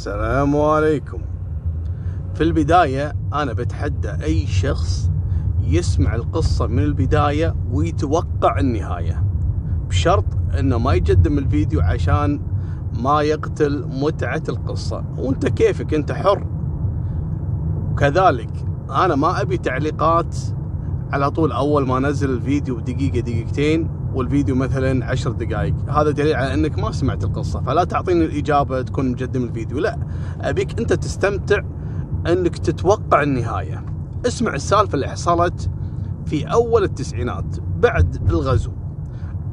السلام عليكم. في البداية أنا بتحدى أي شخص يسمع القصة من البداية ويتوقع النهاية. بشرط أنه ما يقدم الفيديو عشان ما يقتل متعة القصة. وأنت كيفك؟ أنت حر. كذلك أنا ما أبي تعليقات على طول أول ما نزل الفيديو بدقيقة دقيقتين. والفيديو مثلا عشر دقائق. هذا دليل على إنك ما سمعت القصة فلا تعطيني الإجابة تكون مقدم الفيديو. لا أبيك أنت تستمتع إنك تتوقع النهاية. اسمع السالفة اللي حصلت في أول التسعينات بعد الغزو.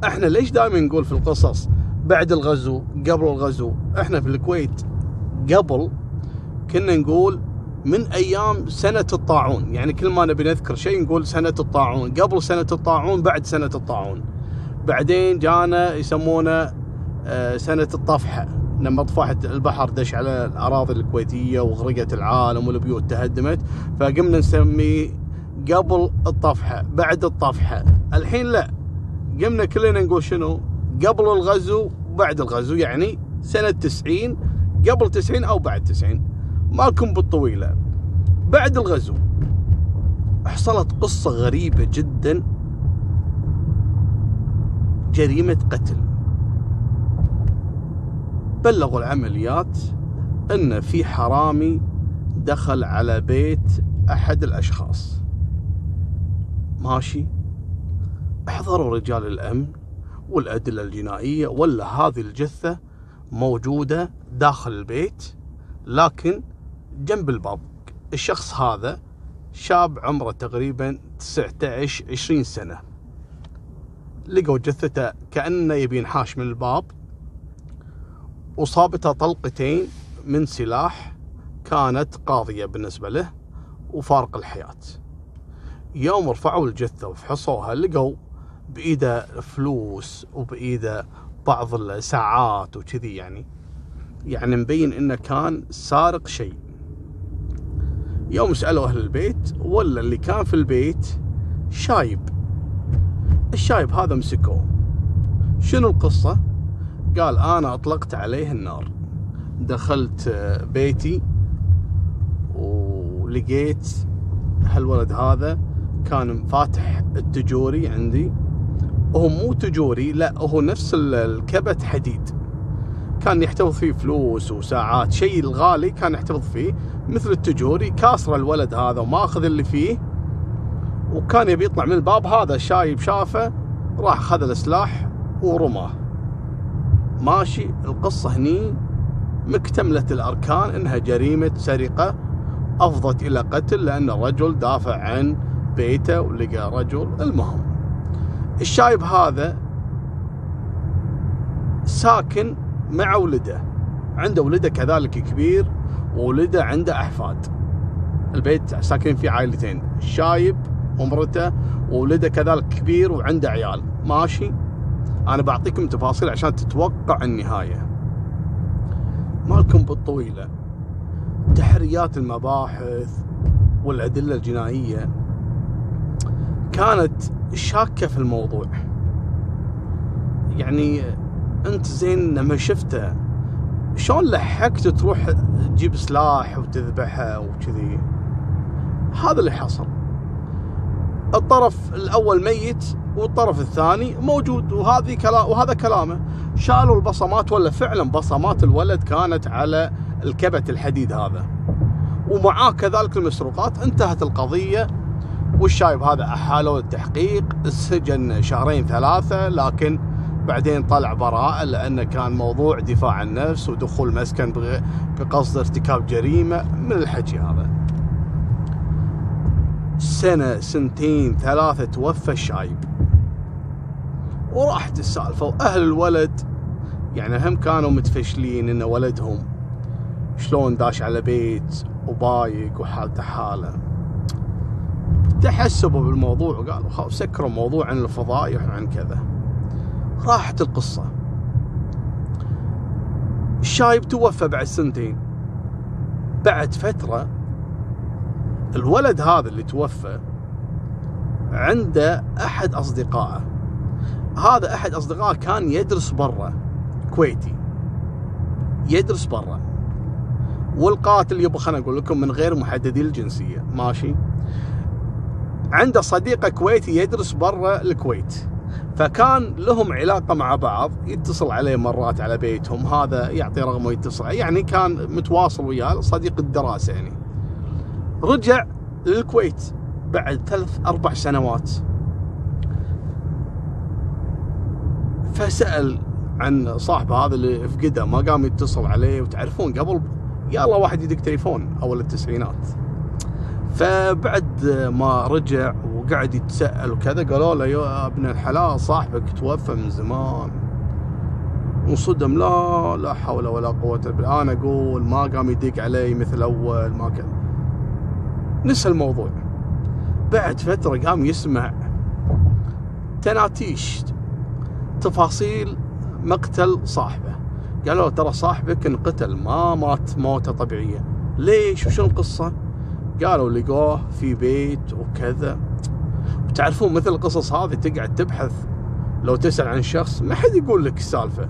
إحنا ليش دائما نقول في القصص بعد الغزو قبل الغزو؟ إحنا في الكويت قبل كنا نقول من أيام سنة الطاعون. يعني كل ما نبي نذكر شيء نقول سنة الطاعون قبل سنة الطاعون بعد سنة الطاعون. بعدين جانا يسمونه آه، سنة الطفحة لما طفحت البحر دش على الأراضي الكويتية وغرقت العالم والبيوت تهدمت فقمنا نسميه قبل الطفحة بعد الطفحة الحين لا قمنا كلنا نقول شنو؟ قبل الغزو وبعد الغزو يعني سنة 90 قبل 90 أو بعد 90 مالكم بالطويلة. بعد الغزو حصلت قصة غريبة جدا. جريمة قتل. بلغوا العمليات إن في حرامي دخل على بيت أحد الأشخاص. ماشي. احضروا رجال الأمن والأدلة الجنائية ولا هذه الجثة موجودة داخل البيت لكن جنب الباب. الشخص هذا شاب عمره تقريبا 19 20 سنة. لقوا جثته كأنه يبي ينحاش من الباب وصابته طلقتين من سلاح كانت قاضية بالنسبة له وفارق الحياة. يوم رفعوا الجثة وفحصوها لقوا بإيده فلوس وبإيده بعض الساعات وكذي يعني. يعني مبين إنه كان سارق شيء. يوم سألوا أهل البيت ولا اللي كان في البيت شايب. الشايب هذا مسكوه. شنو القصة؟ قال أنا أطلقت عليه النار. دخلت بيتي ولقيت هالولد هذا كان فاتح التجوري عندي. وهو مو تجوري لا هو نفس الكبت حديد. كان يحتفظ فيه فلوس وساعات شيء الغالي كان يحتفظ فيه مثل التجوري كاسر الولد هذا وماخذ اللي فيه وكان يبي يطلع من الباب هذا شايب شافه راح خذ السلاح ورماه. ماشي القصة هني مكتملة الأركان إنها جريمة سرقة أفضت إلى قتل لأن الرجل دافع عن بيته ولقى رجل المهم. الشايب هذا ساكن مع ولده. عنده ولده كذلك كبير وولده عنده أحفاد. البيت ساكن فيه عائلتين الشايب ومرته وولده كذلك كبير وعنده عيال. ماشي؟ أنا بعطيكم تفاصيل عشان تتوقع النهاية. مالكم بالطويلة. تحريات المباحث والأدلة الجنائية. كانت شاكة في الموضوع. يعني أنت زين لما شفته شلون لحقت تروح تجيب سلاح وتذبحه وكذي؟ هذا اللي حصل. الطرف الأول ميت والطرف الثاني موجود وهذه كلا وهذا كلامه. شالوا البصمات ولا فعلا بصمات الولد كانت على الكبت الحديد هذا. ومعاه كذلك المسروقات. انتهت القضية. والشايب هذا؟ احالوا التحقيق. السجن شهرين ثلاثة لكن بعدين طلع براءة لأنه كان موضوع دفاع عن النفس ودخول مسكن بقصد ارتكاب جريمة. من الحكي هذا؟ سنة سنتين ثلاثة توفى الشايب. وراحت السالفة وأهل الولد. يعني هم كانوا متفشلين إن ولدهم شلون داش على بيت وبايق وحالته حالة. تحسبوا بالموضوع وقالوا خلاص سكروا موضوع عن الفضايح وعن كذا. راحت القصة. الشايب توفى بعد سنتين. بعد فترة الولد هذا اللي توفى عنده أحد أصدقائه. هذا أحد أصدقائه كان يدرس برا كويتي. يدرس برا. والقاتل يبا خليني أقول لكم من غير محددي الجنسية ماشي. عنده صديقة كويتي يدرس برا الكويت. فكان لهم علاقة مع بعض يتصل عليه مرات على بيتهم هذا يعطي رقمه يتصل يعني كان متواصل وياه صديق الدراسة يعني. رجع للكويت بعد ثلاث أربع سنوات. فسأل عن صاحبه هذا اللي فقده ما قام يتصل عليه وتعرفون قبل يا الله واحد يدق تليفون أول التسعينات. فبعد ما رجع وقعد يتساءل وكذا قالوا له يا ابن الحلال صاحبك توفى من زمان. وصدم لا لا حول ولا قوة بالله. أنا أقول ما قام يدق علي مثل أول ما كان نسى الموضوع. بعد فترة قام يسمع تناتيش تفاصيل مقتل صاحبه. قالوا ترى صاحبك انقتل ما مات موته طبيعية. ليش؟ وشو القصة؟ قالوا لقوه في بيت وكذا. وتعرفون مثل القصص هذه تقعد تبحث لو تسأل عن شخص ما حد يقول لك السالفة.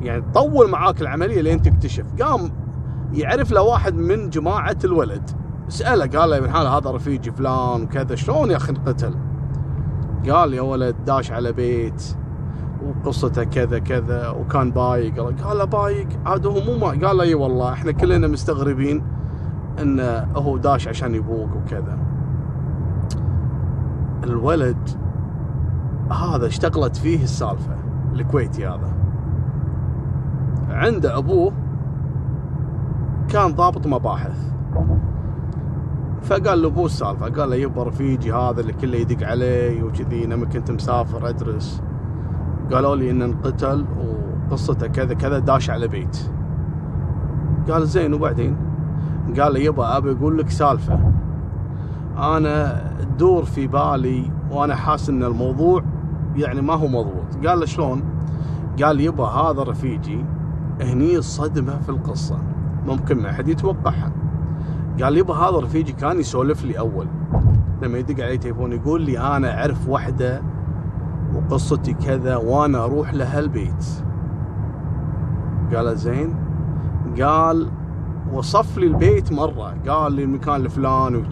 يعني تطول معاك العملية لين تكتشف. قام يعرف له واحد من جماعة الولد. سأله قال له ابن حال هذا رفيجي فلان وكذا شلون يا أخي انقتل قال يا ولد داش على بيت وقصته كذا كذا وكان بايق. قال له بايق؟ عاد هو مو ما قال له إي والله إحنا كلنا مستغربين انه هو داش عشان يبوق وكذا. الولد هذا اشتغلت فيه السالفة الكويتي هذا. عنده أبوه كان ضابط مباحث. فقال له ابوه السالفة. قال له يبا رفيجي هذا اللي كله يدق علي وكذي لما كنت مسافر أدرس. قالوا لي انه انقتل وقصته كذا كذا داش على بيت. قال زين وبعدين؟ قال لي يبا أبي أقول لك سالفة. أنا تدور في بالي وأنا حاسس إن الموضوع يعني ما هو مضبوط. قال له شلون؟ قال يبا هذا رفيجي هني الصدمه في القصة. ممكن ما حد يتوقعها. قال يبا هذا رفيجي كان يسولف لي أول. لما يدق علي تليفون يقول لي أنا أعرف وحدة وقصتي كذا وأنا أروح لها البيت. قال زين. قال وصف لي البيت مرة. قال لي المكان الفلاني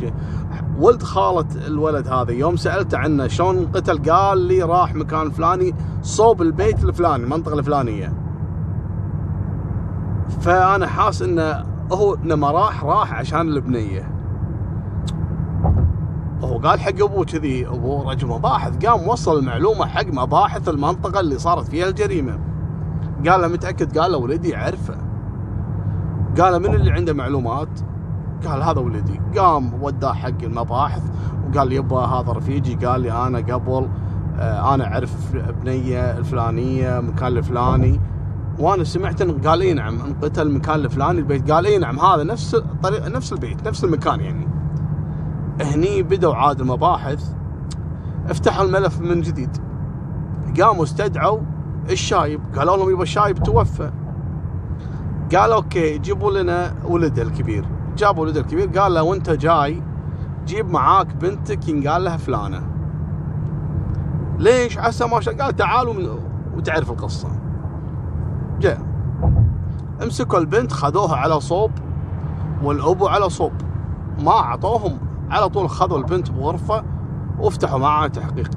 ولد خالة الولد هذا. يوم سالته عنه شلون قتل؟ قال لي راح مكان فلاني صوب البيت الفلاني المنطقة الفلانية. فأنا حاس إنه هو لما راح راح عشان البنية. هو قال حق أبوه كذي أبوه رجل مباحث قام وصل المعلومة حق مباحث المنطقة اللي صارت فيها الجريمة. قال له متأكد؟ قال له ولدي يعرفه. قال له من اللي عنده معلومات؟ قال هذا ولدي. قام وداه حق المباحث وقال يبا هذا رفيجي قال لي أنا قبل آه، أنا أعرف بنية الفلانية مكان الفلاني. وأنا سمعت انه قال إي نعم انقتل المكان الفلاني البيت. قال إي نعم هذا نفس الطريق نفس البيت نفس المكان يعني. هني بدوا عاد المباحث افتحوا الملف من جديد. قاموا استدعوا الشايب قالوا لهم يبا الشايب توفى. قال أوكي جيبوا لنا ولده الكبير. جابوا ولده الكبير قال له وأنت جاي جيب معاك بنتك ينقال لها فلانة. ليش؟ عسى ما شاء قال تعالوا من وتعرف القصة. جاء امسكوا البنت خذوها على صوب والأبو على صوب. ما أعطوهم على طول خذوا البنت بغرفة وافتحوا معاه تحقيق.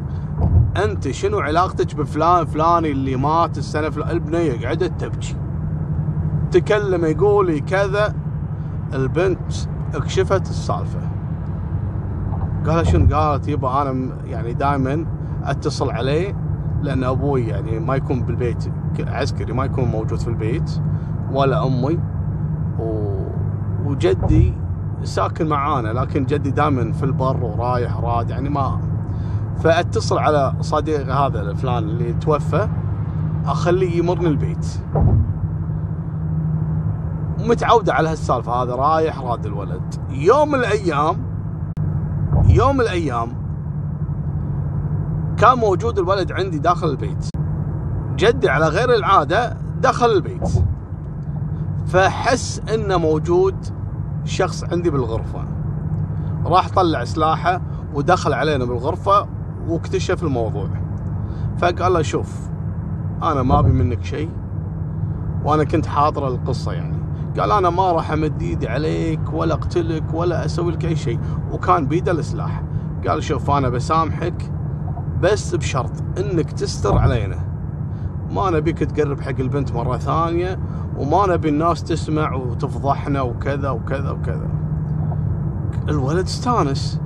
أنت شنو علاقتك بفلان فلاني اللي مات السنة فلان البنية قعدت تبكي. تكلم يقول كذا البنت اكشفت السالفة. قال شنو؟ قالت يبا أنا يعني دائما أتصل عليه لأن أبوي يعني ما يكون بالبيت. عسكري ما يكون موجود في البيت ولا أمي و... وجدي ساكن معانا لكن جدي دائما في البر ورايح راد يعني ما فأتصل على صديق هذا الفلان اللي توفى أخليه يمرني البيت. متعودة على هالسالفة هذا رايح راد الولد. يوم الأيام يوم الأيام كان موجود الولد عندي داخل البيت. جدي على غير العادة دخل البيت. فحس إنه موجود شخص عندي بالغرفة. راح طلع سلاحه ودخل علينا بالغرفة واكتشف الموضوع. فقال له شوف أنا ما أبي منك شيء وأنا كنت حاضر القصة يعني. قال أنا ما راح أمد إيدي عليك ولا أقتلك ولا أسوي لك أي شيء. وكان بيده السلاح. قال شوف أنا بسامحك بس بشرط إنك تستر علينا. ما نبيك تقرب حق البنت مرة ثانية وما نبي الناس تسمع وتفضحنا وكذا وكذا وكذا. الولد استانس.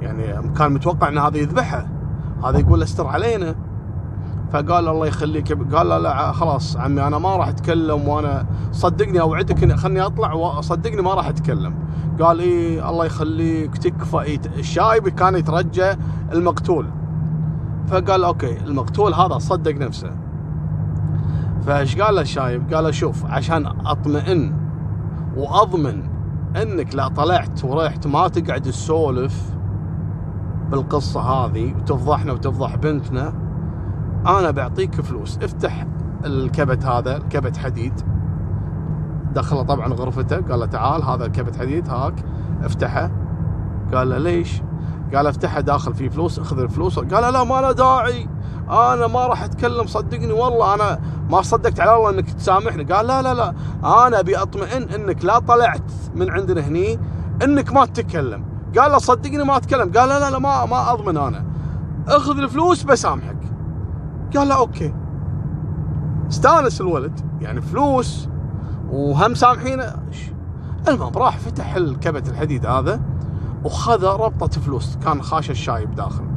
يعني كان متوقع إن هذا يذبحه. هذا يقول استر علينا. فقال الله يخليك قال لا, لا خلاص عمي أنا ما راح أتكلم وأنا صدقني أوعدك خلني أطلع وصدقني ما راح أتكلم. قال إيه الله يخليك تكفى. الشايب كان يترجى المقتول. فقال أوكي المقتول هذا صدق نفسه. فايش قال له الشايب؟ قال له شوف عشان أطمئن وأضمن إنك لا طلعت ورحت ما تقعد تسولف بالقصة هذه وتفضحنا وتفضح بنتنا أنا بعطيك فلوس. افتح الكبت هذا الكبت حديد. دخله طبعا غرفته قال له تعال هذا الكبت حديد هاك افتحه. قال له ليش؟ قال افتحه داخل فيه فلوس اخذ الفلوس. قال لا ما له داعي. أنا ما راح أتكلم صدقني والله أنا ما صدقت على الله إنك تسامحني. قال لا لا لا أنا أبي أطمئن إنك لا طلعت من عندنا هني إنك ما تتكلم. قال له صدقني ما أتكلم. قال لا لا لا ما ما أضمن أنا. أخذ الفلوس بسامحك. قال له أوكي. استانس الولد يعني فلوس وهم سامحينه المهم راح فتح الكبت الحديد هذا وخذ ربطة فلوس كان خاش الشايب داخل.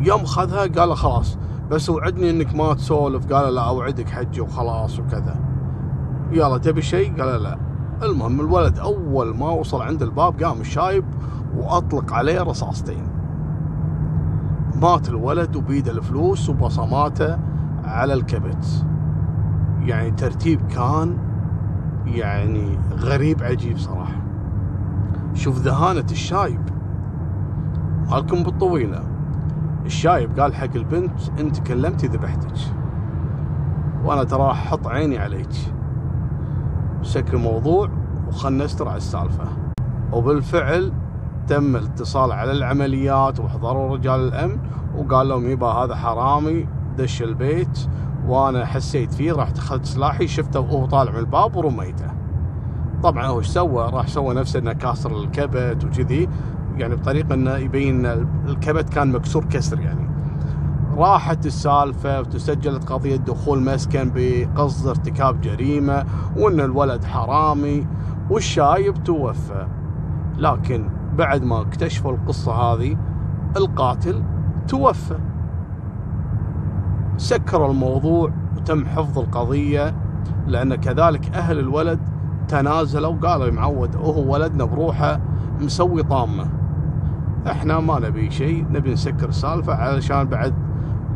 يوم خذها قال خلاص بس وعدني إنك ما تسولف. قال لا أوعدك حجي وخلاص وكذا. يلا تبي شيء؟ قال لا. المهم الولد أول ما وصل عند الباب قام الشايب وأطلق عليه رصاصتين. مات الولد وبيده الفلوس وبصماته على الكبت. يعني ترتيب كان يعني غريب عجيب صراحة. شوف ذهانة الشايب. مالكم بالطويلة. الشايب قال حق البنت انت كلمتي ذبحتك وأنا ترى أحط عيني عليك. سكر الموضوع وخلنا نستر على السالفة. وبالفعل تم الاتصال على العمليات وحضروا رجال الأمن وقال لهم يبا هذا حرامي دش البيت. وأنا حسيت فيه رحت اخذت سلاحي شفته وهو طالع من الباب ورميته. طبعا هو إيش سوى؟ راح سوى نفسه إنه كاسر الكبت وكذي. يعني بطريقة إنه يبين الكبت كان مكسور كسر يعني. راحت السالفة وتسجلت قضية دخول مسكن بقصد ارتكاب جريمة وإن الولد حرامي والشايب توفى. لكن بعد ما اكتشفوا القصة هذه القاتل توفى. سكروا الموضوع وتم حفظ القضية لأن كذلك أهل الولد تنازلوا وقالوا معود وهو ولدنا بروحه مسوي طامة. إحنا ما نبي شيء نبي نسكر السالفة علشان بعد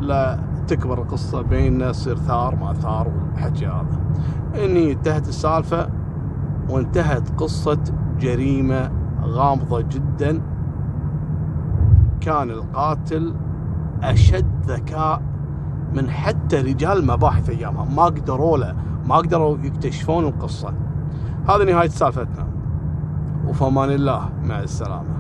لا تكبر القصة بيننا يصير ثار ما ثار والحكي هذا. إني انتهت السالفة وانتهت قصة جريمة غامضة جدا. كان القاتل أشد ذكاء من حتى رجال مباحث أيامها. ما قدروا له ما قدروا يكتشفون القصة. هذه نهاية سالفتنا. وفمان الله مع السلامة.